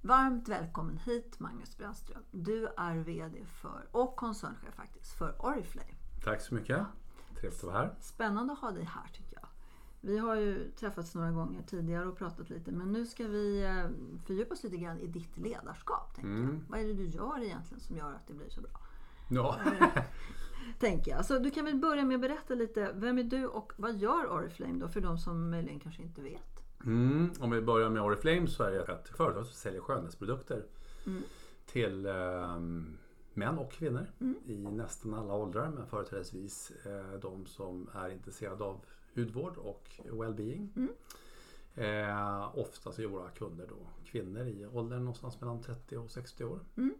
Varmt välkommen hit Magnus Brännström. Du är VD för, och koncernchef faktiskt, för Oriflame. Tack så mycket. Trevligt att vara här. Spännande att ha dig här tycker jag. Vi har ju träffats några gånger tidigare och pratat lite men nu ska vi eh, fördjupa oss lite grann i ditt ledarskap. Tänker mm. jag. Vad är det du gör egentligen som gör att det blir så bra? Ja. tänker jag. Så du kan väl börja med att berätta lite. Vem är du och vad gör Oriflame då för de som möjligen kanske inte vet? Mm, om vi börjar med Oriflame så är det ett företag som säljer skönhetsprodukter mm. till eh, män och kvinnor mm. i nästan alla åldrar men företrädesvis eh, de som är intresserade av hudvård och well-being. Mm. Eh, oftast är våra kunder då kvinnor i åldern någonstans mellan 30 och 60 år. Mm.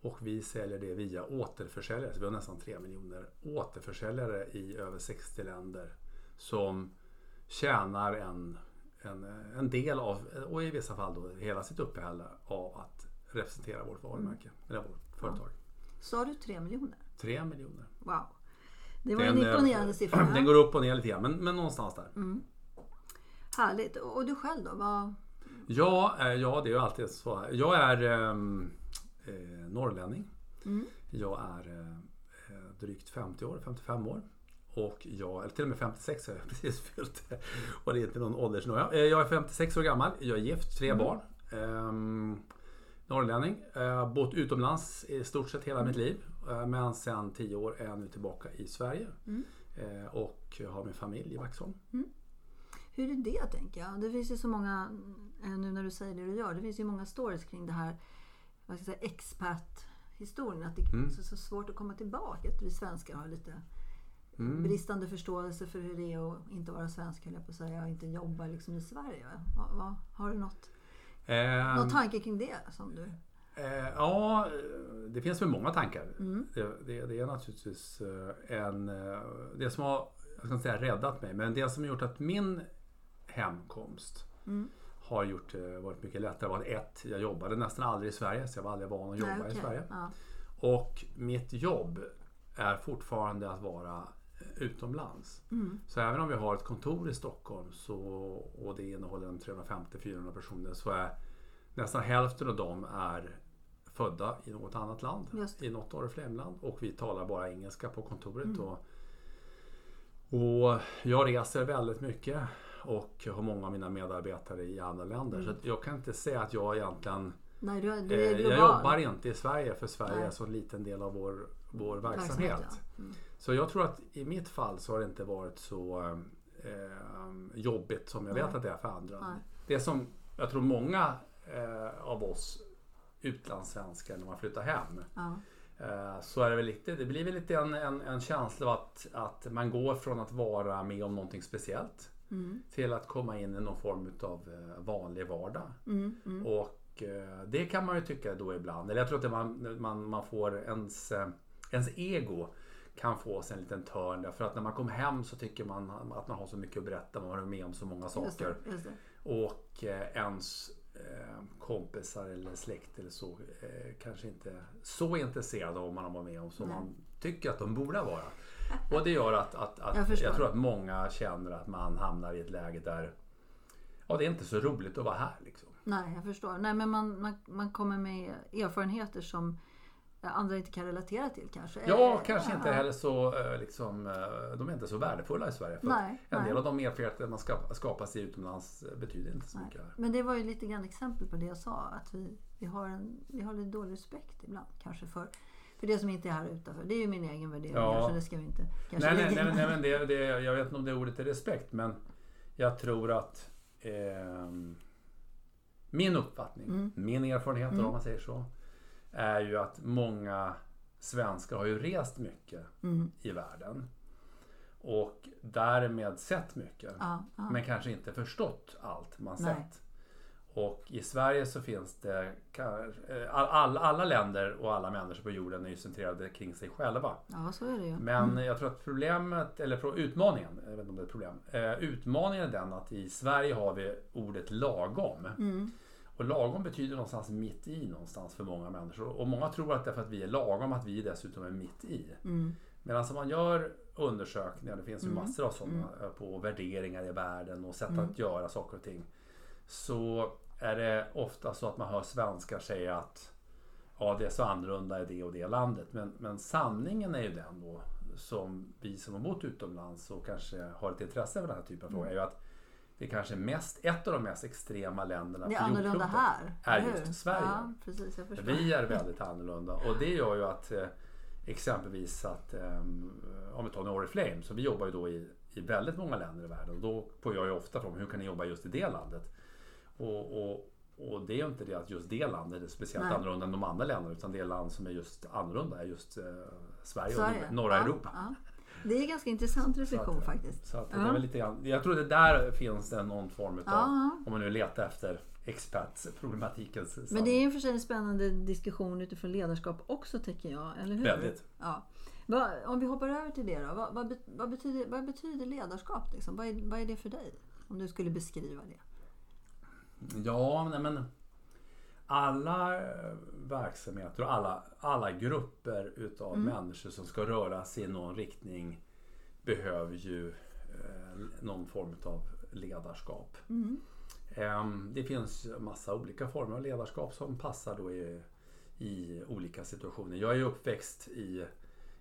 Och vi säljer det via återförsäljare. Så vi har nästan 3 miljoner återförsäljare i över 60 länder som tjänar en en, en del av, och i vissa fall då hela sitt uppehälle av att representera vårt varumärke, mm. eller vårt företag. Sa du tre miljoner? Tre miljoner. Wow. Det var den, en imponerande siffra. Den går upp och ner lite grann, men, men någonstans där. Mm. Härligt. Och du själv då? Vad... Ja, eh, ja, det är ju alltid så. Jag är ehm, eh, norrlänning. Mm. Jag är eh, drygt 50 år, 55 år. Och jag, eller till och med 56 har jag precis fyllt. Och det är inte någon åldersnoja. Eh, jag är 56 år gammal, jag är gift, tre mm. barn. Ehm, norrlänning. Eh, bott utomlands i stort sett hela mm. mitt liv. Eh, men sen 10 år är jag nu tillbaka i Sverige. Mm. Eh, och har min familj i Vaxholm. Mm. Hur är det tänker jag? Det finns ju så många, nu när du säger det du gör, det finns ju många stories kring det här vad ska jag säga, expat historien. Att det mm. är så, så svårt att komma tillbaka. Att vi svenskar har lite Mm. Bristande förståelse för hur det är att inte vara svensk, höll jag på att säga, och inte jobba liksom i Sverige. Va? Va? Har du något, um, någon tanke kring det? Som du... Eh, ja, det finns väl många tankar. Mm. Det, det, det, är naturligtvis eh, en... Eh, det som har, jag ska inte säga räddat mig, men det som har gjort att min hemkomst mm. har gjort det varit mycket lättare var att ett, jag jobbade nästan aldrig i Sverige, så jag var aldrig van att jobba Nej, okay. i Sverige. Ja. Och mitt jobb är fortfarande att vara utomlands. Mm. Så även om vi har ett kontor i Stockholm så, och det innehåller 350-400 personer så är nästan hälften av dem är födda i något annat land. I något Oriflame-land och vi talar bara engelska på kontoret. Mm. Och, och jag reser väldigt mycket och har många av mina medarbetare i andra länder. Mm. Så jag kan inte säga att jag egentligen Nej, du, du är global. Jag jobbar inte i Sverige för Sverige Nej. är så liten del av vår, vår verksamhet. verksamhet ja. mm. Så jag tror att i mitt fall så har det inte varit så eh, jobbigt som jag vet att det är för andra. Nej. Det som jag tror många eh, av oss utlandssvenskar när man flyttar hem ja. eh, så är det väl lite, det blir väl lite en, en, en känsla av att, att man går från att vara med om någonting speciellt mm. till att komma in i någon form av eh, vanlig vardag. Mm, mm. Och eh, det kan man ju tycka då ibland, eller jag tror att man, man, man får ens, ens ego kan få sig en liten törn. Därför att när man kommer hem så tycker man att man har så mycket att berätta. Man har varit med om så många saker. Just det, just det. Och eh, ens eh, kompisar eller släkt eller så eh, kanske inte så intresserade av vad man har varit med om som Nej. man tycker att de borde vara. Och det gör att, att, att jag, jag, tror att många känner att man hamnar i ett läge där ja, det är inte så roligt att vara här. Liksom. Nej, jag förstår. Nej, men man, man, man kommer med erfarenheter som andra inte kan relatera till kanske? Ja, kanske ja. inte heller så eh, liksom, eh, de är inte så värdefulla i Sverige. För nej, en nej. del av de erfarenheter man skapar sig utomlands eh, betyder inte så nej. mycket. Här. Men det var ju lite grann exempel på det jag sa. Att vi, vi, har, en, vi har lite dålig respekt ibland kanske för För det som inte är här utanför. Det är ju min egen värdering. Ja. Så det ska vi inte kanske nej, nej, nej, nej, men det, det, Jag vet inte om det ordet är respekt men jag tror att eh, min uppfattning, mm. min erfarenhet mm. om man säger så, är ju att många svenskar har ju rest mycket mm. i världen. Och därmed sett mycket. Ja, ja. Men kanske inte förstått allt man Nej. sett. Och i Sverige så finns det eh, all, alla länder och alla människor på jorden är ju centrerade kring sig själva. Ja, så är det ju. Men mm. jag tror att problemet, eller utmaningen, jag vet inte om det är ett problem. Eh, utmaningen är den att i Sverige har vi ordet lagom. Mm. Och lagom betyder någonstans mitt i någonstans för många människor. Och många tror att det är för att vi är lagom att vi dessutom är mitt i. Mm. Medan om man gör undersökningar, det finns ju mm. massor av sådana mm. på värderingar i världen och sätt mm. att göra saker och ting. Så är det ofta så att man hör svenskar säga att ja, det är så annorlunda i det och det landet. Men, men sanningen är ju den då som vi som har bott utomlands och kanske har ett intresse för den här typen av frågor är ju att det kanske mest, ett av de mest extrema länderna på jordklotet här, är just Sverige. Ja, precis, vi är väldigt annorlunda och det gör ju att eh, exempelvis att um, om vi tar Norway Flame så vi jobbar ju då i, i väldigt många länder i världen och då får jag ju ofta frågan hur kan ni jobba just i det landet? Och, och, och det är ju inte det att just det landet är speciellt Nej. annorlunda än de andra länderna utan det land som är just annorlunda är just uh, Sverige, Sverige, och norra ja, Europa. Ja. Det är ganska intressant reflektion att, faktiskt. Så att ja. lite grann, jag tror det där finns det någon form av, ja. om man nu letar efter expertproblematiken. Men det är ju för sig en spännande diskussion utifrån ledarskap också tycker jag, eller hur? Väldigt. Ja. Om vi hoppar över till det då. Va, vad, vad, betyder, vad betyder ledarskap? Liksom? Vad, är, vad är det för dig? Om du skulle beskriva det. Ja, men alla eh, verksamheter och alla, alla grupper utav mm. människor som ska röra sig i någon riktning behöver ju eh, någon form av ledarskap. Mm. Eh, det finns massa olika former av ledarskap som passar då i, i olika situationer. Jag är uppväxt i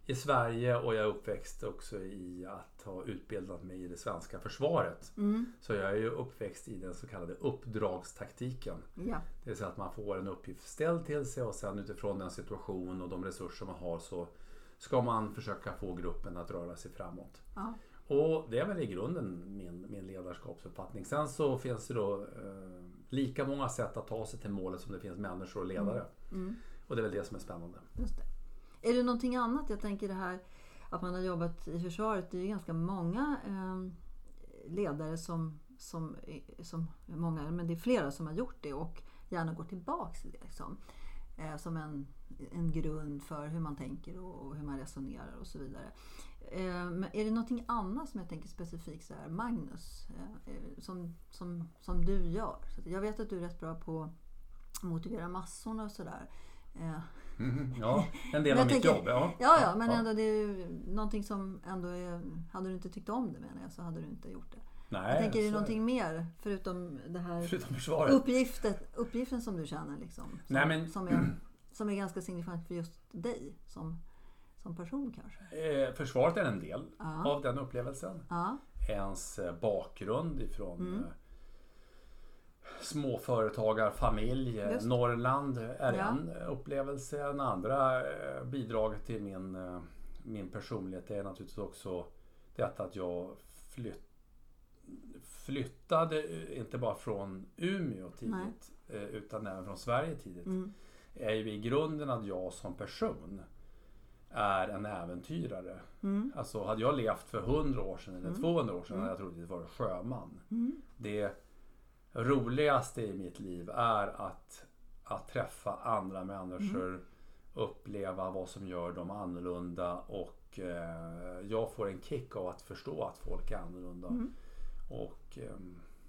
i Sverige och jag är uppväxt också i att ha utbildat mig i det svenska försvaret. Mm. Så jag är ju uppväxt i den så kallade uppdragstaktiken. Ja. Det vill säga att man får en uppgift ställd till sig och sen utifrån den situation och de resurser man har så ska man försöka få gruppen att röra sig framåt. Ja. Och det är väl i grunden min, min ledarskapsuppfattning. Sen så finns det då eh, lika många sätt att ta sig till målet som det finns människor och ledare. Mm. Mm. Och det är väl det som är spännande. Just det. Är det någonting annat? Jag tänker det här att man har jobbat i försvaret. Det är ju ganska många eh, ledare som, som, eh, som, många, men det är flera som har gjort det och gärna går tillbaks till det. Liksom. Eh, som en, en grund för hur man tänker och, och hur man resonerar och så vidare. Eh, men är det någonting annat som jag tänker specifikt så här, Magnus, eh, eh som, som, som du gör? Så jag vet att du är rätt bra på att motivera massorna och sådär. Eh, Eh, Mm, ja, en del av mitt tänker, jobb. Ja, ja, ja men ja. Ändå, det är ju någonting som ändå är... Hade du inte tyckt om det menar jag så hade du inte gjort det. Nej, jag tänker, är det någonting mer förutom det här förutom uppgiften, uppgiften som du känner? Liksom, som, Nej, men, som, är, som är ganska signifikant för just dig som, som person kanske? Eh, försvaret är en del ja. av den upplevelsen. Ja. Ens eh, bakgrund ifrån mm. Småföretagarfamilj. Norrland är ja. en upplevelse. En andra eh, bidrag till min, eh, min personlighet är naturligtvis också detta att jag flytt, flyttade eh, inte bara från Umeå tidigt Nej. utan även från Sverige tidigt. Mm. är ju i grunden att jag som person är en äventyrare. Mm. Alltså hade jag levt för 100 år sedan eller mm. 200 år sedan hade jag troligtvis varit sjöman. Mm. Det roligaste i mitt liv är att, att träffa andra människor, mm. uppleva vad som gör dem annorlunda och eh, jag får en kick av att förstå att folk är annorlunda. Mm. Och, eh,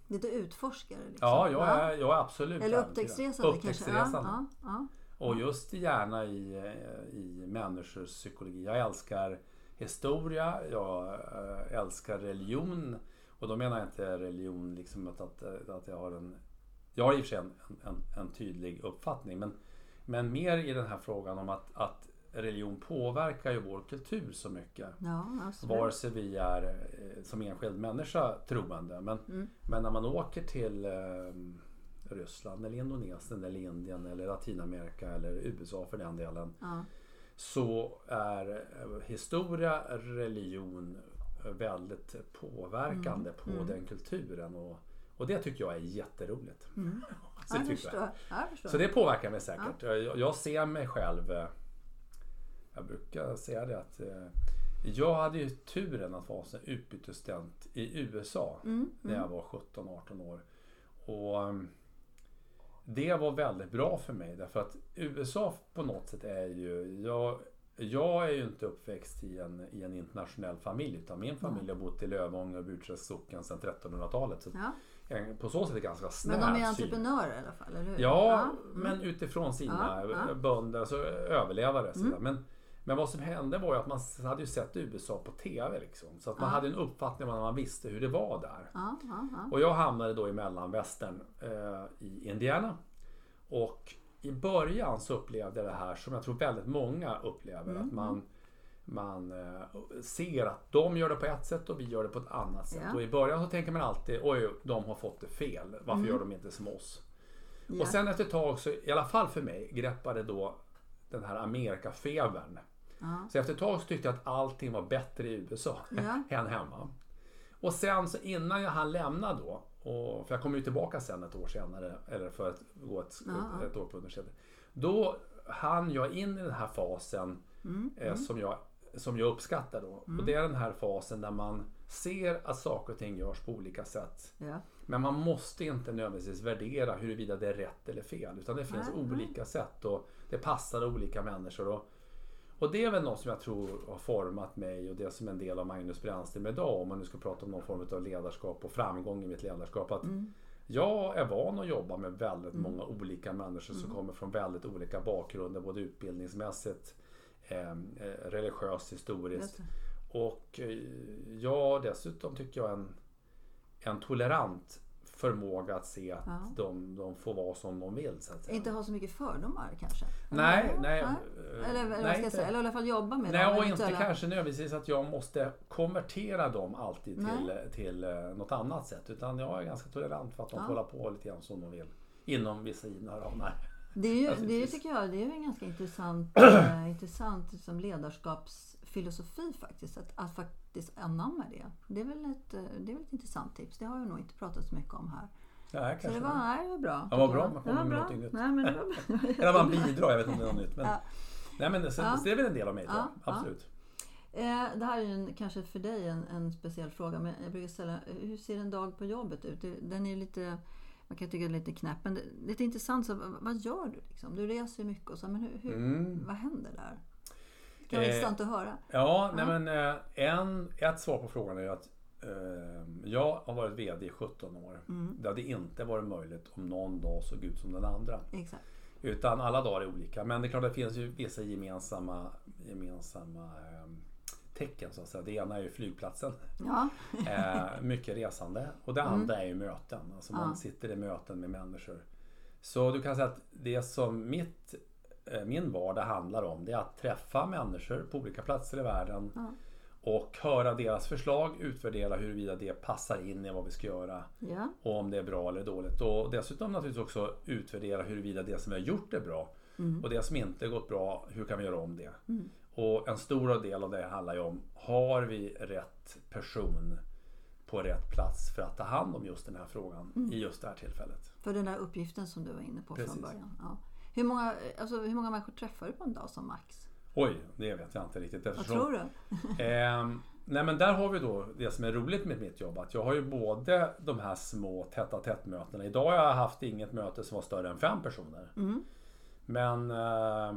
Lite utforskare? Liksom. Ja, jag är, jag är absolut Eller upptäcktsresande kanske? Ja, ja, Och just gärna i, eh, i människors psykologi. Jag älskar historia, jag eh, älskar religion. Och då menar jag inte religion liksom att, att, att jag har en... Jag har i och för sig en, en, en tydlig uppfattning men, men mer i den här frågan om att, att religion påverkar ju vår kultur så mycket. Ja, Vare sig vi är eh, som enskild människa troende. Men, mm. men när man åker till eh, Ryssland eller Indonesien eller Indien eller Latinamerika eller USA för den delen. Ja. så är eh, historia, religion väldigt påverkande mm. på mm. den kulturen. Och, och det tycker jag är jätteroligt. Mm. så, jag förstår. Jag förstår. så det påverkar mig säkert. Ja. Jag, jag, ser mig själv, eh, jag brukar säga det att eh, jag hade ju turen att vara utbytesstudent i USA mm. när jag var 17-18 år. Och mm, det var väldigt bra för mig därför att USA på något sätt är ju... Jag, jag är ju inte uppväxt i en, i en internationell familj utan min familj har bott i Lövånger och Burträsks socken sedan 1300-talet. Så ja. På så sätt är det ganska snäv Men de är entreprenörer i alla fall, eller hur? Ja, ja. Mm. men utifrån sina ja, bönder, alltså överlevare. Mm. Men, men vad som hände var ju att man hade ju sett USA på TV. Liksom, så att man hade en uppfattning om man visste hur det var där. Och jag hamnade då i mellanvästern eh, i Indiana. Och i början så upplevde jag det här som jag tror väldigt många upplever. Mm. Att man, man eh, ser att de gör det på ett sätt och vi gör det på ett annat sätt. Ja. Och i början så tänker man alltid oj, de har fått det fel. Varför mm. gör de inte som oss? Ja. Och sen efter ett tag så, i alla fall för mig, greppade då den här Amerikafebern. Ja. Så efter ett tag så tyckte jag att allting var bättre i USA än hemma. Och sen så innan jag hann lämna då och, för jag kom ju tillbaka sen ett år senare, eller för att gå ett, ja. ett år på universitetet. Då hann jag in i den här fasen mm. Eh, mm. som, jag, som jag uppskattar då. Mm. Och det är den här fasen där man ser att saker och ting görs på olika sätt. Ja. Men man måste inte nödvändigtvis värdera huruvida det är rätt eller fel. Utan det finns nej, olika nej. sätt och det passar olika människor. Och, och det är väl något som jag tror har format mig och det som är en del av Magnus Brännström idag. Om man nu ska prata om någon form av ledarskap och framgång i mitt ledarskap. Att mm. Jag är van att jobba med väldigt mm. många olika människor som mm. kommer från väldigt olika bakgrunder. Både utbildningsmässigt, eh, religiöst, historiskt. Och eh, ja, dessutom tycker jag en, en tolerant förmåga att se att ja. de, de får vara som de vill. Så att säga. Inte ha så mycket fördomar kanske? Nej, eller, nej. Eller, eller, nej, inte, eller i alla fall jobba med nej, dem. Nej, och inte kanske nödvändigtvis att jag måste konvertera dem alltid till, till eh, något annat sätt. Utan jag är ganska tolerant för att de ja. får hålla på lite grann som de vill. Inom vissa givna ramar. Det är ju, det är, tycker jag, det är en ganska intressant, äh, intressant som ledarskapsfilosofi faktiskt. Att, att faktiskt anamma det. Det är, väl ett, det är väl ett intressant tips. Det har jag nog inte pratat så mycket om här. Nej, så det var, nej, det var bra. Ja, vad bra. Man kommer med något nytt. Nej, men det var Eller man bidrar, jag vet inte om det är något nytt. Men, ja. nej, men det, ja. det är väl en del av mig, ja, absolut. Eh, det här är en, kanske för dig en, en speciell fråga, men jag brukar ställa, hur ser en dag på jobbet ut? Den är lite, man kan tycka lite knäpp, men det, lite intressant. Så, vad gör du? Liksom? Du reser mycket, och så, men hur, hur mm. vad händer där? Det vara eh, intressant att höra. Ja, nej, men eh, en, ett svar på frågan är att eh, jag har varit VD i 17 år. Mm. Det hade inte varit möjligt om någon dag såg ut som den andra. Exakt. Utan alla dagar är olika. Men det är klart det finns ju vissa gemensamma, gemensamma eh, tecken så att säga. Det ena är ju flygplatsen. Ja. mycket resande. Och det andra mm. är ju möten. Alltså man ja. sitter i möten med människor. Så du kan säga att det som mitt, min vardag handlar om det är att träffa människor på olika platser i världen. Ja. Och höra deras förslag, utvärdera huruvida det passar in i vad vi ska göra. Ja. Och om det är bra eller dåligt. Och dessutom naturligtvis också utvärdera huruvida det som vi har gjort är bra. Mm. Och det som inte gått bra, hur kan vi göra om det? Mm. Och en stor del av det handlar ju om, har vi rätt person på rätt plats för att ta hand om just den här frågan mm. i just det här tillfället? För den där uppgiften som du var inne på Precis. från början. Ja. Hur, många, alltså, hur många människor träffar du på en dag som max? Oj, det vet jag inte riktigt. Eftersom, Vad tror du? eh, nej men där har vi då det som är roligt med mitt jobb. Att jag har ju både de här små tätt tätt mötena. Idag har jag haft inget möte som var större än fem personer. Mm. Men eh,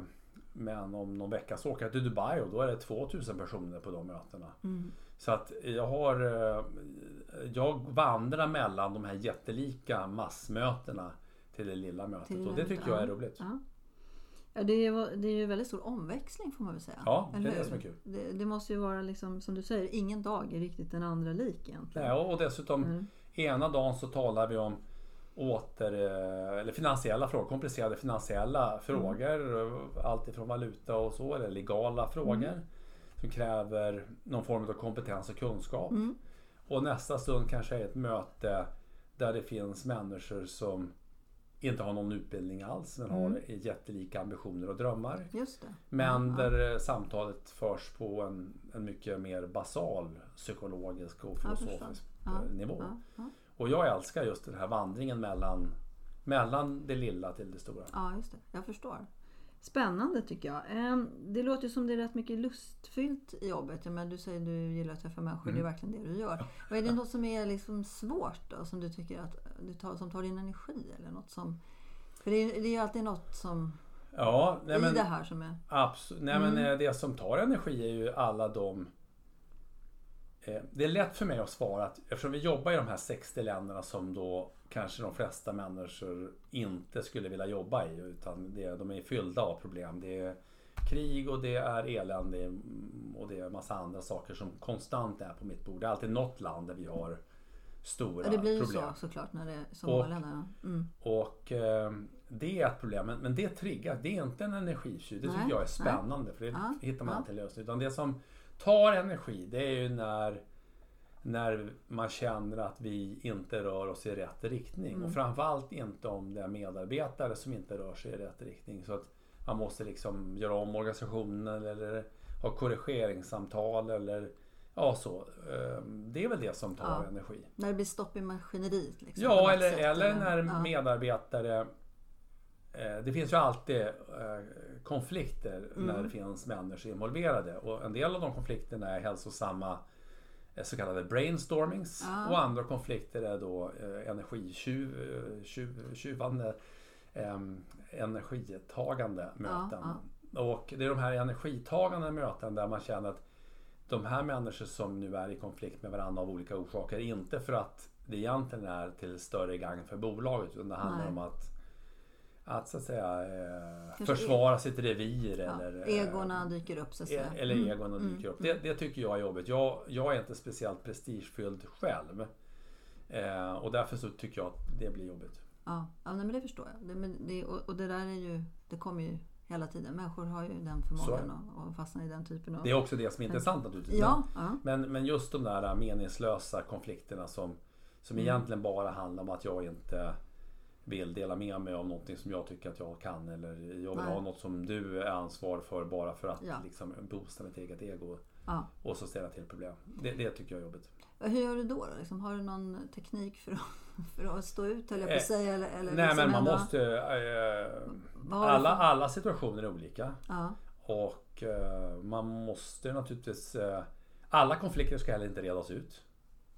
men om någon vecka så åker jag till Dubai och då är det 2000 personer på de mötena. Mm. Så att jag har eh, Jag vandrar mellan de här jättelika massmötena till det lilla mötet till och det tycker jag är roligt. Ja. Ja, det, är, det är ju väldigt stor omväxling får man väl säga. Ja, det är det som är kul. Det, det, måste ju vara liksom, som du säger, ingen dag är riktigt den andra lik egentligen. Ja, och dessutom mm. ena dagen så talar vi om åter, eh, eller finansiella frågor, komplicerade finansiella frågor. Mm. Allt ifrån valuta och så, eller legala frågor. Mm. Som kräver någon form av kompetens och kunskap. Mm. Och nästa stund kanske är ett möte där det finns människor som inte har någon utbildning alls men Mm. har jättelika ambitioner och drömmar. Just det. Men Ja, där eh, samtalet förs på en, en mycket mer basal psykologisk och filosofisk Ja, eh, nivå. Och jag älskar just den här vandringen mellan, mellan det lilla till det stora. ja, just det. Jag förstår. Spännande tycker jag. Ehm, Det låter som det är rätt mycket lustfyllt i jobbet. Men du säger att du gillar att träffa människor. Det är verkligen det du gör. Och är det något som är liksom svårt då? Som du tycker att du tar, som tar din energi? Eller något som... För det är, det är ju alltid något som... Ja, nej I men, det här som är... absolut. Nej, men eh, det som tar energi är ju alla de det är lätt för mig att svara att eftersom vi jobbar i de här 60 länderna som då kanske de flesta människor inte skulle vilja jobba i utan det, de är fyllda av problem. Det är krig och det är elände och det är massa andra saker som konstant är på mitt bord. Det är alltid något land där vi har stora Ja, det blir ju problem. så såklart när det är länder. Mm. Och eh, det är ett problem. Men, men det triggar, det är inte en energitjuv. Det Nej, tycker jag är nej. spännande. För det Ja, hittar man ja. alltid lösning. Utan det som tar energi det är ju när, när man känner att vi inte rör oss i rätt riktning. Mm. Och framförallt inte om det är medarbetare som inte rör sig i rätt riktning. Så att man måste liksom göra om organisationen eller ha korrigeringssamtal eller ja så. Eh, Det är väl det som tar Ja. energi. När det blir stopp i maskineriet. Liksom, Ja, eller, eller när ja. medarbetare... Eh, det finns ju alltid eh, konflikter Mm. när det finns människor involverade. Och en del av de konflikterna är hälsosamma eh, så kallade brainstormings. Ja. Och andra konflikter är då eh, energitjuv, eh, tjuv, tjuvande, eh, energitagande möten. Och det är de här energitagande möten där man känner att de här människor som nu är i konflikt med varandra av olika orsaker, inte för att det egentligen är till större gagn för bolaget, utan det handlar Nej. om att att så att säga eh, försvara sitt revir Ja, eller eh, Egorna dyker upp så att E- säga. Eller Mm, egorna mm, dyker upp. Det, det tycker jag är jobbigt. Jag, jag är inte speciellt prestigefylld själv. Eh, och därför så tycker jag att det blir jobbigt. Ja, ja men det förstår jag. Det, det, och, och det där är ju, det kommer ju hela tiden. Människor har ju den förmågan att, att fastna i den typen av... Det är också det som är intressant naturligtvis. ja, ja, Men, men just de där meningslösa konflikterna som, som Mm. egentligen bara handlar om att jag inte vill dela med mig av någonting som jag tycker att jag kan eller jag vill Nej. ha något som du är ansvar för bara för att Ja. liksom boosta mitt eget ego ja. och så ställa till problem. Det, det tycker jag är jobbigt. Hur gör du då? då? Liksom, har du någon teknik för att, för att stå ut, höll jag på att Eh, säga? Eller, eller Nej liksom men man ändå- måste... Du alla, alla situationer är olika. Ja, Och eh, man måste naturligtvis... Eh, alla konflikter ska heller inte redas ut.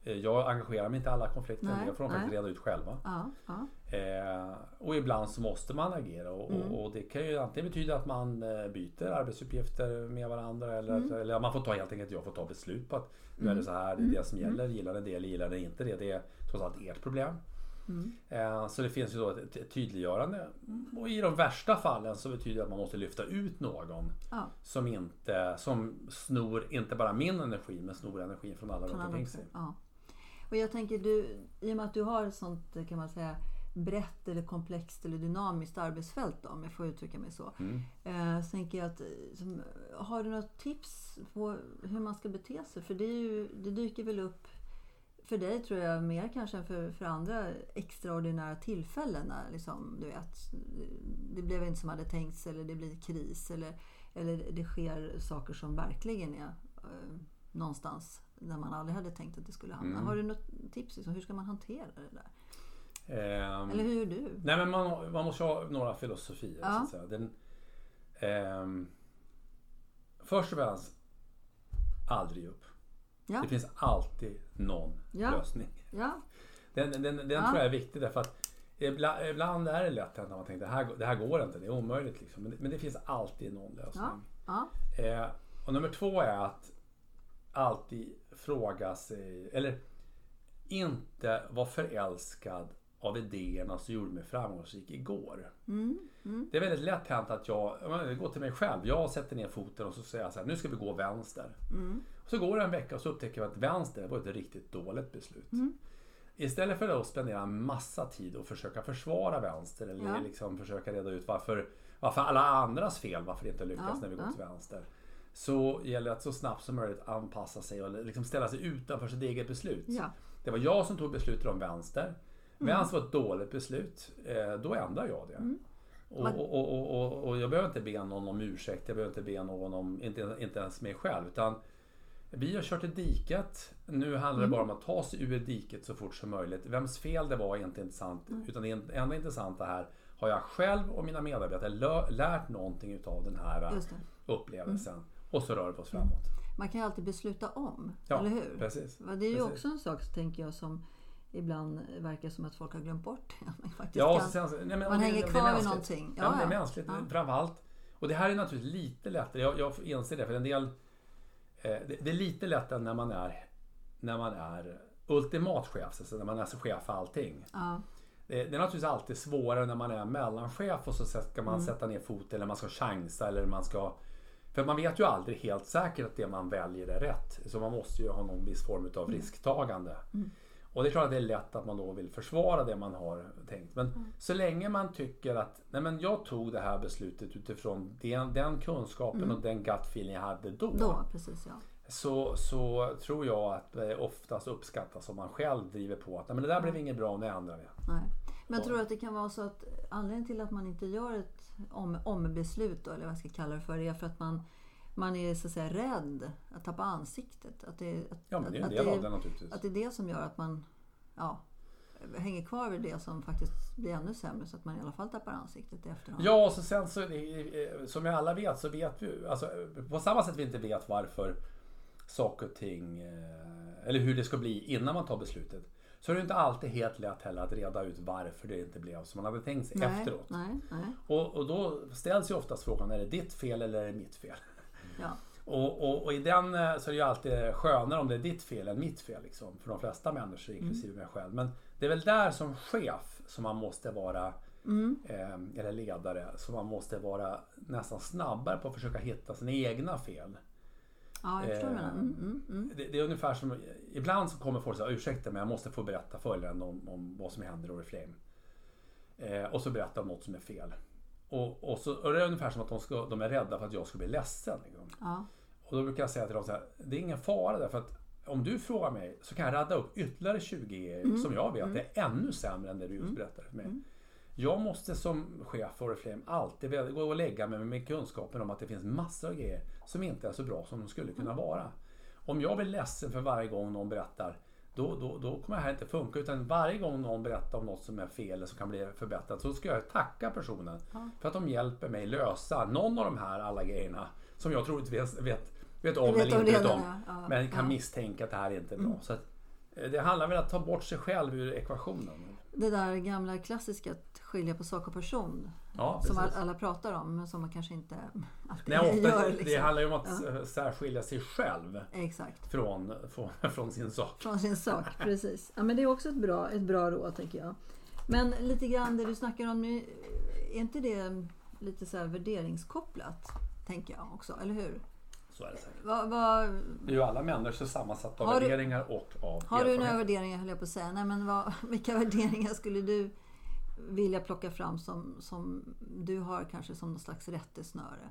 Jag engagerar mig inte i alla konflikter. Nej, det får de faktiskt reda ut själva. ja, ja. Eh, och ibland så måste man agera. Och, Mm. och, och det kan ju antingen betyda att man eh, byter arbetsuppgifter med varandra. Eller, Mm. att, eller man får ta helt enkelt, jag får ta beslut på att nu är det så här, det är det som gäller. Gillar det eller gillar ni inte det? Det är trots allt ert problem. Mm. Eh, Så det finns ju då ett ett tydliggörande. Och i de värsta fallen så betyder det att man måste lyfta ut någon ja. som, inte, som snor inte bara min energi men snor energin från alla runt omkring sig. Ja. Och jag tänker, du, i och med att du har ett sånt kan man säga brett eller komplext eller dynamiskt arbetsfält då, om jag får uttrycka mig så. Mm. Eh, så tänker jag att, som, har du något tips på hur man ska bete sig? För det, är ju, det dyker väl upp för dig tror jag mer kanske än för, för andra extraordinära tillfällen när liksom, du vet, det blev inte som hade tänkts eller det blir kris eller, eller det sker saker som verkligen är eh, någonstans där man aldrig hade tänkt att det skulle hamna. Mm. Har du något tips? Liksom, hur ska man hantera det där? Ehm, Eller hur gör du? Nej men man, man måste ha några filosofier. Ja. Så att säga. Den, ehm, först och främst, aldrig upp. Ja. Det finns alltid någon Ja. lösning. Ja, Den, den, den Ja. tror jag är viktig därför att ibland, ibland är det lätt när man tänker det här, det här går inte, det är omöjligt. Liksom. Men, det- men det finns alltid någon lösning. Eh, och nummer två är att alltid fråga sig, eller inte vara förälskad av idéerna som gjorde mig framgångsrik igår. mm, mm, Det är väldigt lätt hänt att jag, jag går till mig själv, jag sätter ner foten och så säger jag så här, nu ska vi gå vänster. mm, Och så går det en vecka och så upptäcker jag att vänster var ett riktigt dåligt beslut. Mm. Istället för att spendera en massa tid och försöka försvara vänster eller Ja. liksom försöka reda ut varför, varför alla andras fel, varför det inte lyckas Ja, när vi går ja. till vänster. Så gäller det att så snabbt som möjligt anpassa sig och liksom ställa sig utanför sitt eget beslut. ja. Det var jag som tog beslutet om vänster. Vems var ett dåligt beslut, eh, då ändrar jag det. Mm. Och, och, och, och, jag behöver inte be någon om ursäkt, jag behöver inte be någon om, inte, inte ens mig själv. Utan vi har kört i diket. Nu handlar det bara om att ta sig ur diket så fort som möjligt. Vems fel det var är inte intressant. Mm. Utan det enda intressanta här, har jag själv och mina medarbetare lärt någonting utav den här upplevelsen? Mm. Och så rör vi oss framåt. Man kan ju alltid besluta om, ja, eller hur? Precis, det är ju precis. också en sak, tänker jag, som ibland verkar som att folk har glömt bort. man ja, kan, sen, nej, men, man hänger kvar vid någonting. Ja, ja, det är mänskligt ja. framförallt. Och det här är naturligtvis lite lättare, jag, jag inser det, för en del eh, det, det, är lite lättare när man är när man är ultimat chef, alltså när man är chef för allting. Ja. Det, det, är naturligtvis alltid svårare när man är mellanchef och så ska man mm. sätta ner foten eller man ska chansa eller man ska för man vet ju aldrig helt säkert att det man väljer är rätt. Så man måste ju ha någon viss form av mm. risktagande. Mm. Och det är klart att det är lätt att man då vill försvara det man har tänkt. Men mm. så länge man tycker att nej men jag tog det här beslutet utifrån den, den kunskapen mm. och den gut feeling jag hade då. då precis, ja. så, så tror jag att det oftast uppskattas om man själv driver på att nej men det där blev inget bra, nu ändrar vi. Nej. Men tror du att det kan vara så att anledningen till att man inte gör ett om, ombeslut, då, eller vad jag ska kalla det för, är för att man man är så att säga rädd att tappa ansiktet. Att det, att, ja, men det är en del av det naturligtvis. Att det är det som gör att man ja, hänger kvar vid det som faktiskt blir ännu sämre så att man i alla fall tappar ansiktet i efterhand. Ja, och så sen så som vi alla vet så vet vi alltså, på samma sätt vi inte vet varför saker och ting eh, eller hur det ska bli innan man tar beslutet. Så är det inte alltid helt lätt heller att reda ut varför det inte blev som man hade tänkt sig nej, efteråt. Nej, nej. Och, och då ställs ju oftast frågan, är det ditt fel eller är det mitt fel? Ja. Och, och, och, i den eh, så är det ju alltid skönare om det är ditt fel än mitt fel. Liksom, för de flesta människor, mm. inklusive mm. mig själv. Men det är väl där som chef som man måste vara, mm. eh, eller ledare, som man måste vara nästan snabbare på att försöka hitta sina egna fel. Ja, jag förstår eh, mm, mm, mm, det, det, är ungefär som, ibland så kommer folk säga ursäkta men jag måste få berätta följande om, om vad som händer i Oriflame. Eh, och så berättar de något som är fel. Och, och, så, och det är ungefär som att de, ska, de är rädda för att jag ska bli ledsen. Liksom. Ja. Och då brukar jag säga till dem så här, det är ingen fara därför att om du frågar mig så kan jag radda upp ytterligare 20 mm. som jag vet mm. är ännu sämre än det du just mm. berättade för mig. Mm. Jag måste som chef för Oriflame alltid gå och lägga mig med kunskapen om att det finns massor av grejer som inte är så bra som de skulle kunna mm. vara. Om jag blir ledsen för varje gång någon berättar då, då, då kommer det här inte funka. Utan varje gång någon berättar om något som är fel eller som kan bli förbättrat så ska jag tacka personen ja. för att de hjälper mig lösa någon av de här alla grejerna som jag troligtvis vet, vet om vet eller inte vet om. Ja. Men kan misstänka att det här inte är bra. Mm. Så att, eh, det handlar väl om att ta bort sig själv ur ekvationen. Det där gamla klassiska att skilja på sak och person. Ja, som alla pratar om men som man kanske inte alltid Nej, ofta, gör. Liksom. Det handlar ju om att ja. särskilja sig själv Exakt. Från, från, från, sin sak. Från sin sak, precis. Ja, men det är också ett bra, ett bra råd tänker jag. Men lite grann det du snackar om nu, är inte det lite så här värderingskopplat? Tänker jag också, eller hur? Så är det säkert. Va, va, det är ju alla människor sammansatta av värderingar och av Har du några värderingar höll jag på att säga. Nej, men vad, vilka värderingar skulle du vilja plocka fram som, som du har kanske som någon slags rättesnöre?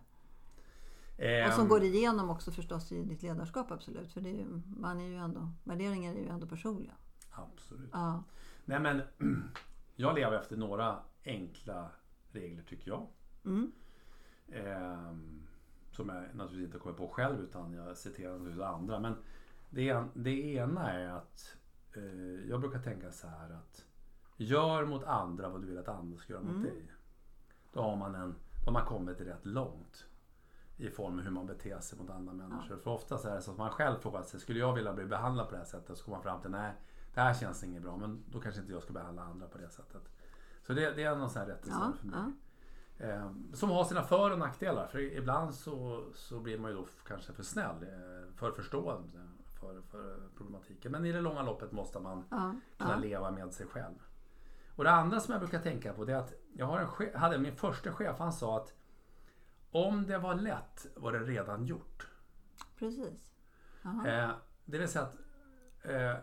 Och som går igenom också förstås i ditt ledarskap absolut. För det är ju, man är ju ändå, värderingar är ju ändå personliga. Absolut. Ja. Nej men jag lever efter några enkla regler tycker jag. Mm. Um, som jag naturligtvis inte kommer på själv utan jag citerar naturligtvis andra. Men det, det ena är att eh, jag brukar tänka så här att Gör mot andra vad du vill att andra ska göra mot mm. dig. Då har man, en, då har man kommit rätt långt i form av hur man beter sig mot andra människor. Ja. För ofta så är det så att man själv frågar sig, skulle jag vilja bli behandlad på det här sättet? Så kommer man fram till, nej det här känns inget bra men då kanske inte jag ska behandla andra på det sättet. Så det, det är någon sån här rättelse ja, för mig. Ja. Eh, som har sina för och nackdelar. För ibland så, så blir man ju då kanske för snäll, eh, för förstående för, för problematiken. Men i det långa loppet måste man ja, kunna leva med sig själv. Och det andra som jag brukar tänka på det är att jag har en chef, hade min första chef, han sa att om det var lätt var det redan gjort. Precis. Eh, det vill säga att eh,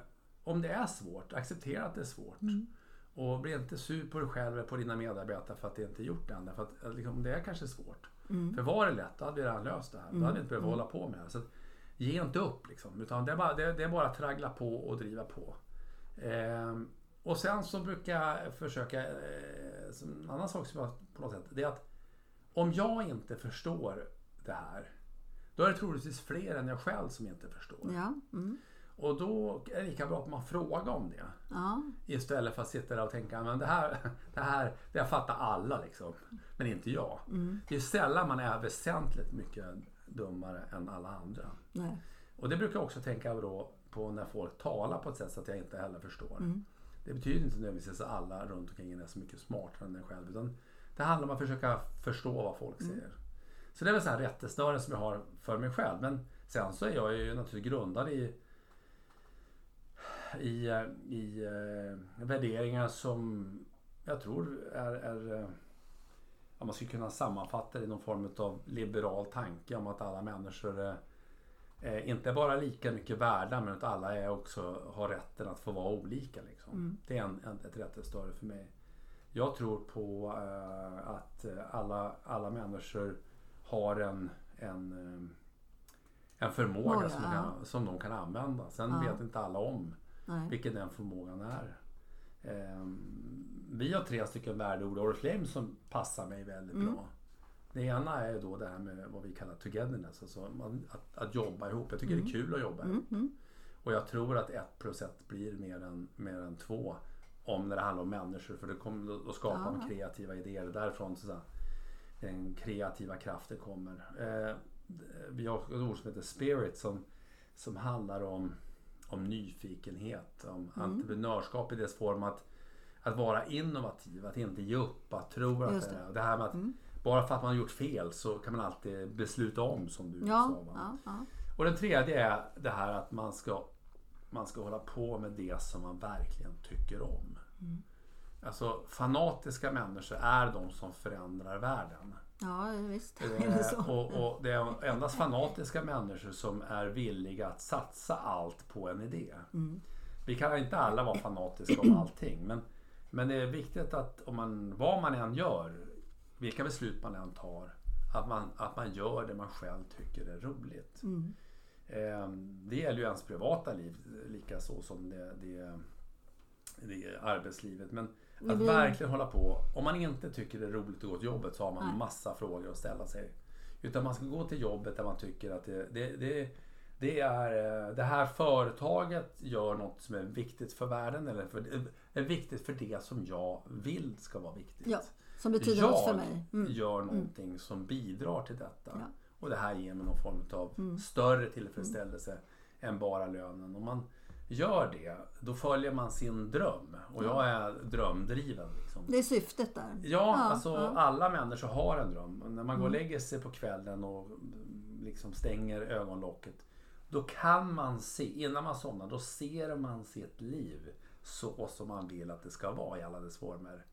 om det är svårt, acceptera att det är svårt. Mm. Och bli inte sur på dig själv eller på dina medarbetare för att det inte är gjort än. För att eh, liksom, det är kanske svårt. Mm. För var det lätt, då hade vi redan löst det här. Då hade vi inte behövt mm. hålla på med det. Så att, ge inte upp liksom. Utan det är bara, det, det är bara att traggla på och driva på. Eh, och sen så brukar jag försöka, eh, en annan sak som jag på något sätt, det är att om jag inte förstår det här, då är det troligtvis fler än jag själv som inte förstår. Ja. Mm. Och då är det lika bra att man frågar om det. Ja. Istället för att sitta där och tänka, men det här, det här det här fattar alla liksom. Men inte jag. Mm. Det är sällan man är väsentligt mycket dummare än alla andra. Nej. Och det brukar jag också tänka då på när folk talar på ett sätt så att jag inte heller förstår. Mm. Det betyder inte nödvändigtvis att alla runt omkring en är så mycket smartare än en själv. Utan det handlar om att försöka förstå vad folk Mm. säger. Så det är väl så här rättesnören som jag har för mig själv. Men sen så är jag ju naturligtvis grundad i i, i eh, värderingar som jag tror är, är eh, om man skulle kunna sammanfatta det i någon form av liberal tanke om att alla människor är inte bara lika mycket värda men att alla är också har rätten att få vara olika. Liksom. Mm. Det är en, en, ett rättesnöre för mig. Jag tror på eh, att alla, alla människor har en, en, eh, en förmåga Måga, som, de kan, som de kan använda. Sen Ja. vet inte alla om Nej. vilken den förmågan är. Ehm, vi har tre stycken värdeord or claim som passar mig väldigt Mm. bra. Det ena är då det här med vad vi kallar togetherness, alltså att, att jobba ihop. Jag tycker det är kul att jobba ihop. Mm. Mm. Och jag tror att ett plus ett blir mer än, mer än två. Om när det handlar om människor. För det kommer, då, man Ja. kreativa idéer. Därifrån så säga, den kreativa kraften kommer. Eh, vi har ett ord som heter spirit som, som handlar om, om nyfikenhet. Om Mm. entreprenörskap i dess form. Att, att vara innovativ, att inte ge upp, att tro att Just det det. är. Det här med att Mm. bara för att man har gjort fel så kan man alltid besluta om som du Ja. sa. Ja. Ja. Och den tredje är det här att man ska, man ska hålla på med det som man verkligen tycker om. Mm. Alltså fanatiska människor är de som förändrar världen. Ja visst Eh, och, och det är endast fanatiska människor som är villiga att satsa allt på en idé. Mm. Vi kan inte alla vara fanatiska om allting men, men det är viktigt att om man, vad man än gör, vilka beslut man än tar, att man, att man gör det man själv tycker är roligt. Mm. Eh, Det gäller ju ens privata liv lika så som det, det, det är arbetslivet. Men att blir- verkligen hålla på. Om man inte tycker det är roligt att gå till jobbet så har man Nej. massa frågor att ställa sig. Utan man ska gå till jobbet där man tycker att det, det, det, det är eh, det här företaget gör något som är viktigt för världen eller för, är viktigt för det som jag vill ska vara viktigt. Ja, som betyder jag något för mig. Mm. gör någonting som bidrar till detta. Ja. Och det här ger mig någon form av Mm. större tillfredsställelse än bara lönen. Om man gör det, då följer man sin dröm. Och jag är drömdriven. Liksom. Det är syftet där. Ja, alltså ja. alla människor har en dröm. När man går och Mm. lägger sig på kvällen och liksom stänger ögonlocket. Då kan man se, innan man somnar, då ser man sitt liv så som man vill att det ska vara i alla dess former.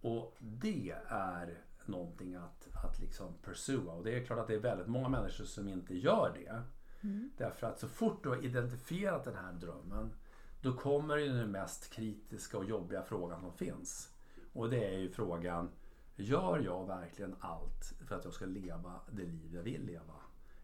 Och det är någonting att, att liksom pursua. Och det är klart att det är väldigt många människor som inte gör det. Mm. Därför att så fort du har identifierat den här drömmen då kommer ju den mest kritiska och jobbiga frågan som finns. Och det är ju frågan Gör jag verkligen allt för att jag ska leva det liv jag vill leva?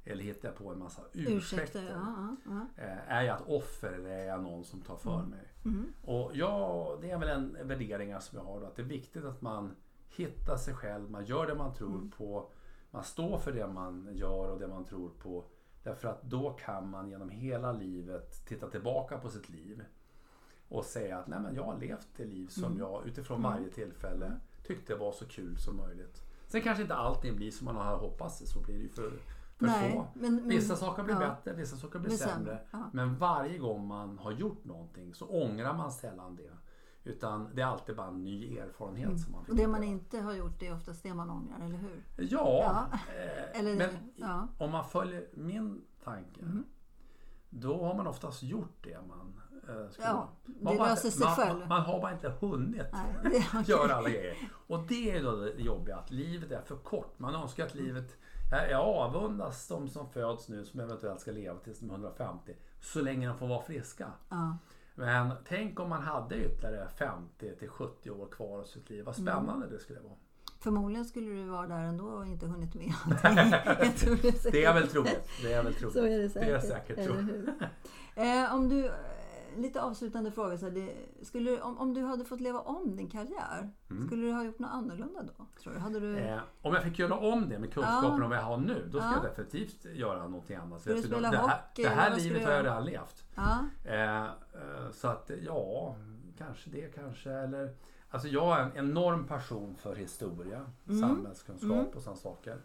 Eller hittar jag på en massa ursäkter? Ursäkter. Ja, ja. Eh, Är jag ett offer eller är jag någon som tar för mig? Mm. Och ja, det är väl en värdering som jag har då, att det är viktigt att man hittar sig själv, man gör det man tror Mm. på, man står för det man gör och det man tror på. Därför att då kan man genom hela livet titta tillbaka på sitt liv och säga att Nej, men jag har levt det liv som Mm. jag utifrån varje tillfälle tyckte var så kul som möjligt. Sen kanske inte allting blir som man har hoppats, så blir det ju för, för Nej, få. men- men- vissa saker blir ja. bättre, vissa saker blir Blir sämre. sämre, ja. Men varje gång man har gjort någonting så ångrar man sällan det. Utan det är alltid bara en ny erfarenhet som man Och det man inte har gjort det är oftast det man ångrar, eller hur? Ja, Ja. eh, Eller- men ja. om man följer min tanke Mm. då har man oftast gjort det man eh, skulle. Ja, Man man. Man, man har bara inte hunnit Nej, okej. göra alla grejer. Och det är då det jobbiga, att livet är för kort. Man önskar att livet... Jag avundas de som föds nu som eventuellt ska leva tills de är 150. Så länge de får vara friska. Ja. Men tänk om man hade ytterligare 50 till 70 år kvar av sitt liv. Vad Mm. spännande det skulle vara. Förmodligen skulle du vara där ändå och inte hunnit med allting. Det, är väl troligt. Det är väl troligt. Så är det säkert. Det är säkert? Eh, om du, lite avslutande fråga. Så här, det, skulle, om, om du hade fått leva om din karriär, mm. skulle du ha gjort något annorlunda då? Tror du? Hade du... Eh, om jag fick göra om det med kunskapen ja. om vad jag har nu, då skulle ja. jag definitivt göra någonting annat. Skulle du spela det, hockey? Det här, här livet har jag redan levt. Ja. Eh, eh, så att ja, kanske det kanske. Eller, alltså jag har en enorm passion för historia, mm. samhällskunskap mm. och sådana saker.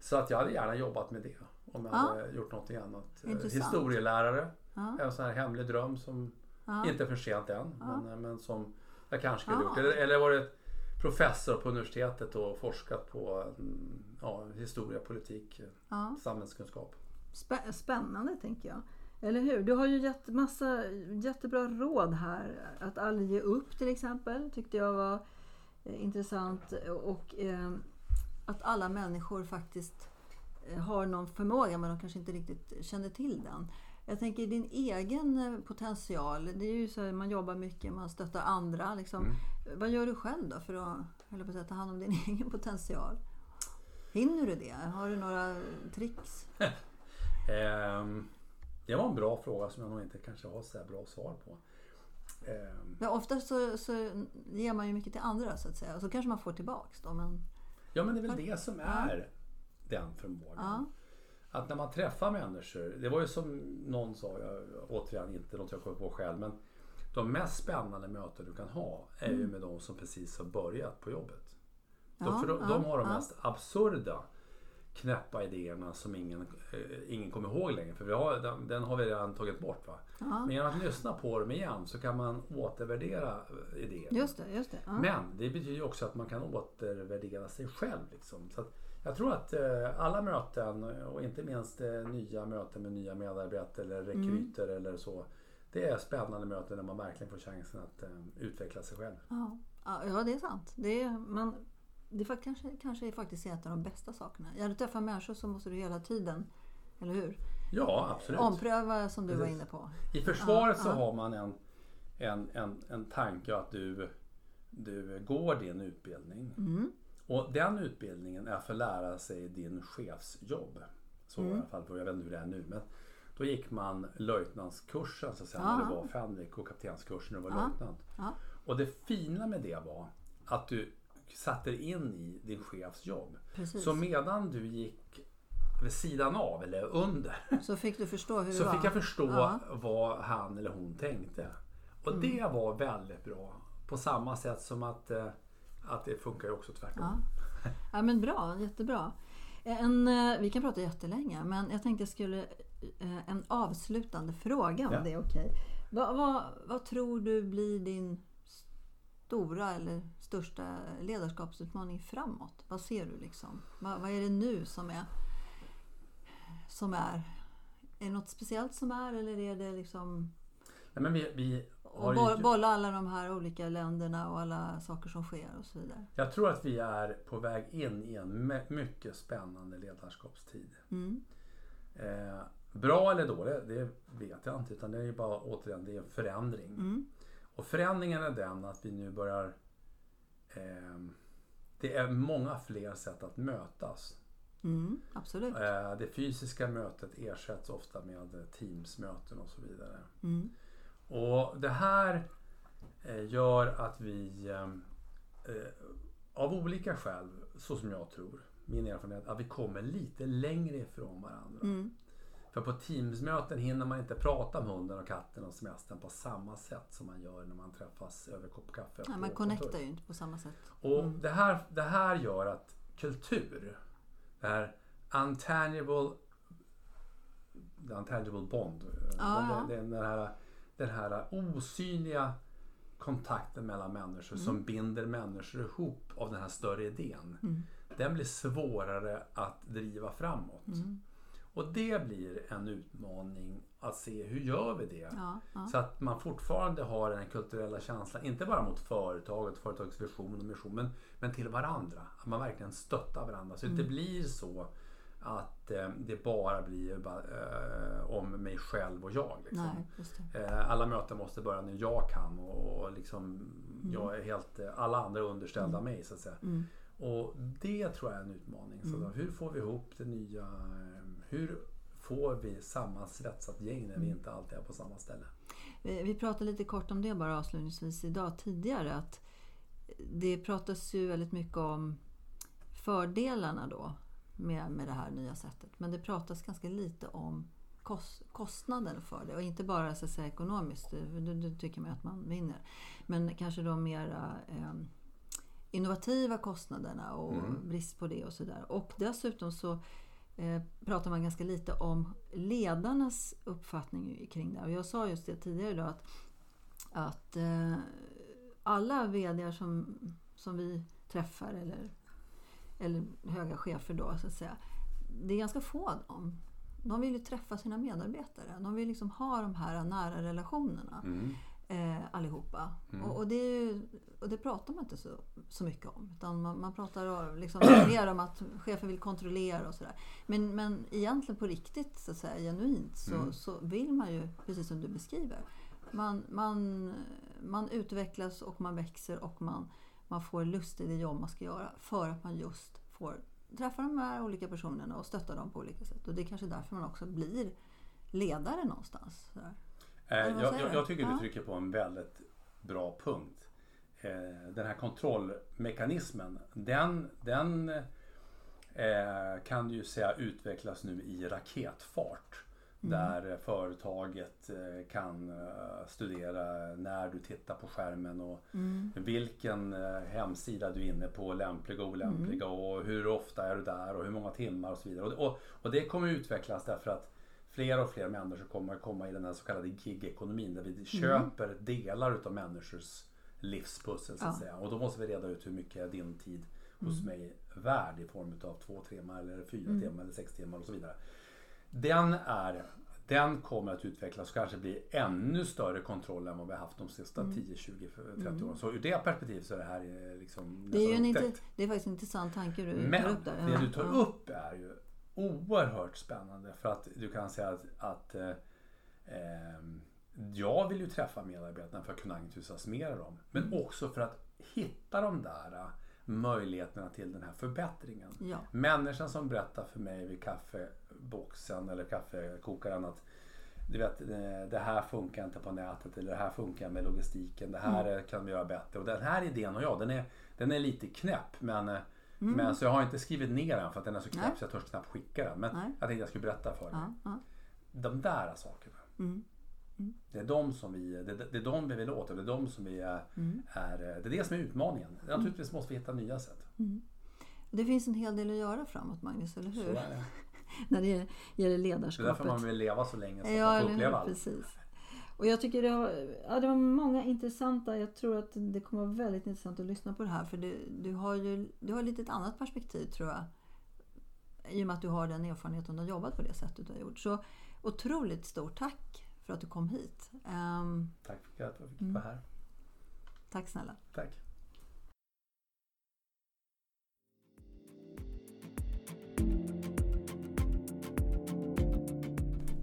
Så att jag hade gärna jobbat med det om jag ja. hade gjort någonting annat. Eh, Intressant. Historielärare, ja. en sån här hemlig dröm som ja. inte är för sent än. Men, eh, men som jag kanske skulle gjort. Eller, eller varit professor på universitetet och forskat på mm, historia, politik, samhällskunskap. Spännande tänker jag. Eller hur? Du har ju gett massa jättebra råd här. Att aldrig ge upp till exempel tyckte jag var eh, intressant. Och eh, att alla människor faktiskt eh, har någon förmåga men de kanske inte riktigt känner till den. Jag tänker din egen eh, potential. Det är ju så här, man jobbar mycket, man stöttar andra. Liksom. Mm. Vad gör du själv då för att, att ta hand om din egen potential? Hinner du det? Har du några tricks? um, det var en bra fråga som jag nog inte kanske har så bra svar på. Um, ja, oftast så, så ger man ju mycket till andra så att säga. Så kanske man får tillbaks då. Men... Ja men det är väl det som är den förmågan. Ja. Att när man träffar människor, det var ju som någon sa, jag, återigen inte något jag kommer på själv, men de mest spännande möten du kan ha är mm. ju med de som precis har börjat på jobbet. Ja, de, för de, de har de mest absurda knäppa idéerna som ingen, eh, ingen kommer ihåg längre. För vi har, den, den har vi redan tagit bort. Va? Men genom att lyssna på dem igen så kan man återvärdera eh, idéerna. Just det, just det. Ja. Men det betyder ju också att man kan återvärdera sig själv. Liksom. Så jag tror att eh, alla möten och inte minst eh, nya möten med nya medarbetare eller mm. rekryter mm. eller så. Det är spännande möten när man verkligen får chansen att eh, utveckla sig själv. Ja, ja det är sant. Det är, man, det är kanske, kanske är faktiskt en av de bästa sakerna. När du träffar människor så måste du hela tiden, eller hur? Ja, absolut. Ompröva som du Precis. var inne på. I försvaret ja, så ja. har man en, en, en, en tanke att du, du går din utbildning. Mm. Och den utbildningen är för att lära sig din chefsjobb. Så mm. i alla fall, jag vet inte hur det är nu. Men då gick man löjtnantskursen så att säga, när det var fänrik och kaptenskursen när du var löjtnant. Och det fina med det var att du satte dig in i din chefs jobb. Precis. Så medan du gick vid sidan av eller under. Så fick du förstå hur det Så var. fick jag förstå ja. vad han eller hon tänkte. Och mm. det var väldigt bra. På samma sätt som att, eh, att det funkar ju också tvärtom. Ja. ja men bra, jättebra. En, eh, vi kan prata jättelänge men jag tänkte jag skulle eh, en avslutande fråga om ja. det är okej. Okay. Vad, vad, vad tror du blir din stora eller största ledarskapsutmaning framåt? Vad ser du liksom? Vad, vad, är det nu som är, som är? Är det något speciellt som är eller är det liksom... Nej, men vi, vi har ju... Bolla alla de här olika länderna och alla saker som sker och så vidare. Jag tror att vi är på väg in i en mycket spännande ledarskapstid. Mm. Eh, bra eller dåligt, det vet jag inte. Utan det är ju bara återigen det är en förändring. Mm. Och förändringen är den att vi nu börjar... Eh, det är många fler sätt att mötas. Mm, absolut. Eh, det fysiska mötet ersätts ofta med Teamsmöten och så vidare. Mm. Och det här eh, gör att vi ehm, eh, av olika skäl, så som jag tror, min erfarenhet, att vi kommer lite längre ifrån varandra. Mm. För på Teamsmöten hinner man inte prata om hunden och katten och semestern på samma sätt som man gör när man träffas över kopp kaffe. Nej, man connectar ju inte på samma sätt. Och mm. det, här, det här gör att kultur, det här untangible, untangible bond, ah, den, den, här, den här osynliga kontakten mellan människor mm. som binder människor ihop av den här större idén. Mm. Den blir svårare att driva framåt. Mm. Och det blir en utmaning att se hur gör vi det? Ja, ja. Så att man fortfarande har den kulturella känslan, inte bara mot företaget, företagets vision och mission, men, men till varandra. Att man verkligen stöttar varandra. Så mm. det inte blir så att eh, det bara blir eh, om mig själv och jag. Liksom. Nej, eh, alla möten måste börja när jag kan och, och liksom, mm. jag är helt, alla andra är underställda mm. mig så att säga. Mm. Och det tror jag är en utmaning. Så då, mm. hur får vi ihop det nya hur får vi sammansvetsat gäng när vi mm. inte alltid är på samma ställe? Vi pratade lite kort om det bara avslutningsvis idag tidigare. att Det pratas ju väldigt mycket om fördelarna då med, med det här nya sättet. Men det pratas ganska lite om kost, kostnaden för det. Och inte bara så säga, ekonomiskt, då, tycker man att man vinner. Men kanske de mera eh, innovativa kostnaderna och mm. brist på det och sådär. Och dessutom så eh, pratar man ganska lite om ledarnas uppfattning kring det. Och jag sa just det tidigare idag att, att eh, alla VD som, som vi träffar eller, eller höga chefer då så att säga. Det är ganska få av dem. De vill ju träffa sina medarbetare. De vill liksom ha de här nära relationerna. Mm. Eh, allihopa. Mm. Och, och, det och, det pratar man inte så, så mycket om. Utan man, man pratar liksom mer om att chefen vill kontrollera och sådär. Men, men egentligen på riktigt, så att säga, genuint, så, mm. så vill man ju, precis som du beskriver, man, man, man utvecklas och man växer och man, man får lust i det jobb man ska göra. För att man just får träffa de här olika personerna och stötta dem på olika sätt. Och det är kanske därför man också blir ledare någonstans. Eh, jag, jag, jag, tycker du trycker på en väldigt bra punkt. Eh, den här kontrollmekanismen, den, den eh, kan du ju säga utvecklas nu i raketfart. Mm. Där företaget eh, kan eh, studera när du tittar på skärmen och mm. vilken eh, hemsida du är inne på, lämpliga och olämpliga mm. och hur ofta är du där och hur många timmar och så vidare. Och, och, och det kommer utvecklas därför att fler och fler människor kommer komma i den här så kallade gig-ekonomin där vi mm. köper delar utav människors livspussel så att ja. säga. Och då måste vi reda ut hur mycket är din tid hos mm. mig värd i form av två timmar eller fyra mm. timmar eller sex timmar och så vidare. Den, är, den kommer att utvecklas och kanske bli ännu större kontroll än vad vi har haft de sista mm. 10, 20, 30 mm. åren. Så ur det perspektivet så är det här eh, liksom det är, ju en inte, det är faktiskt en intressant tanke du Men tar upp där. Men det du tar upp är ju oerhört spännande för att du kan säga att, att eh, ehm, jag vill ju träffa medarbetarna för att kunna entusiasmera dem. Men mm. också för att hitta de där möjligheterna till den här förbättringen. Ja. Människan som berättar för mig vid kaffeboxen eller kaffekokaren att du vet, eh, det här funkar inte på nätet eller det här funkar med logistiken. Det här mm. kan vi göra bättre. Och den här idén och jag, den är, den är lite knäpp men, eh, mm. men så jag har inte skrivit ner den för att den är så knäpp Nej. så jag törs knappt skicka den. Men Nej. jag tänkte jag skulle berätta för dig. Ja, ja. De där sakerna. Mm. Mm. Det, är de som vi, det, det är de vi vill åt och det är de som vi är, mm. är det är det som är utmaningen. Mm. Naturligtvis måste vi hitta nya sätt. Det finns en hel del att göra framåt Magnus, eller hur? Så är det. När det gäller ledarskapet. Det är därför man vill leva så länge så ja, man får uppleva allt. Precis. Och jag tycker det, har, ja, det var många intressanta, jag tror att det kommer vara väldigt intressant att lyssna på det här för du, du har ju du har lite ett annat perspektiv tror jag. I och med att du har den erfarenheten och har jobbat på det sättet du har gjort. Så otroligt stort tack för att du kom hit. Um, Tack för att jag fick vara här. Tack snälla. Tack.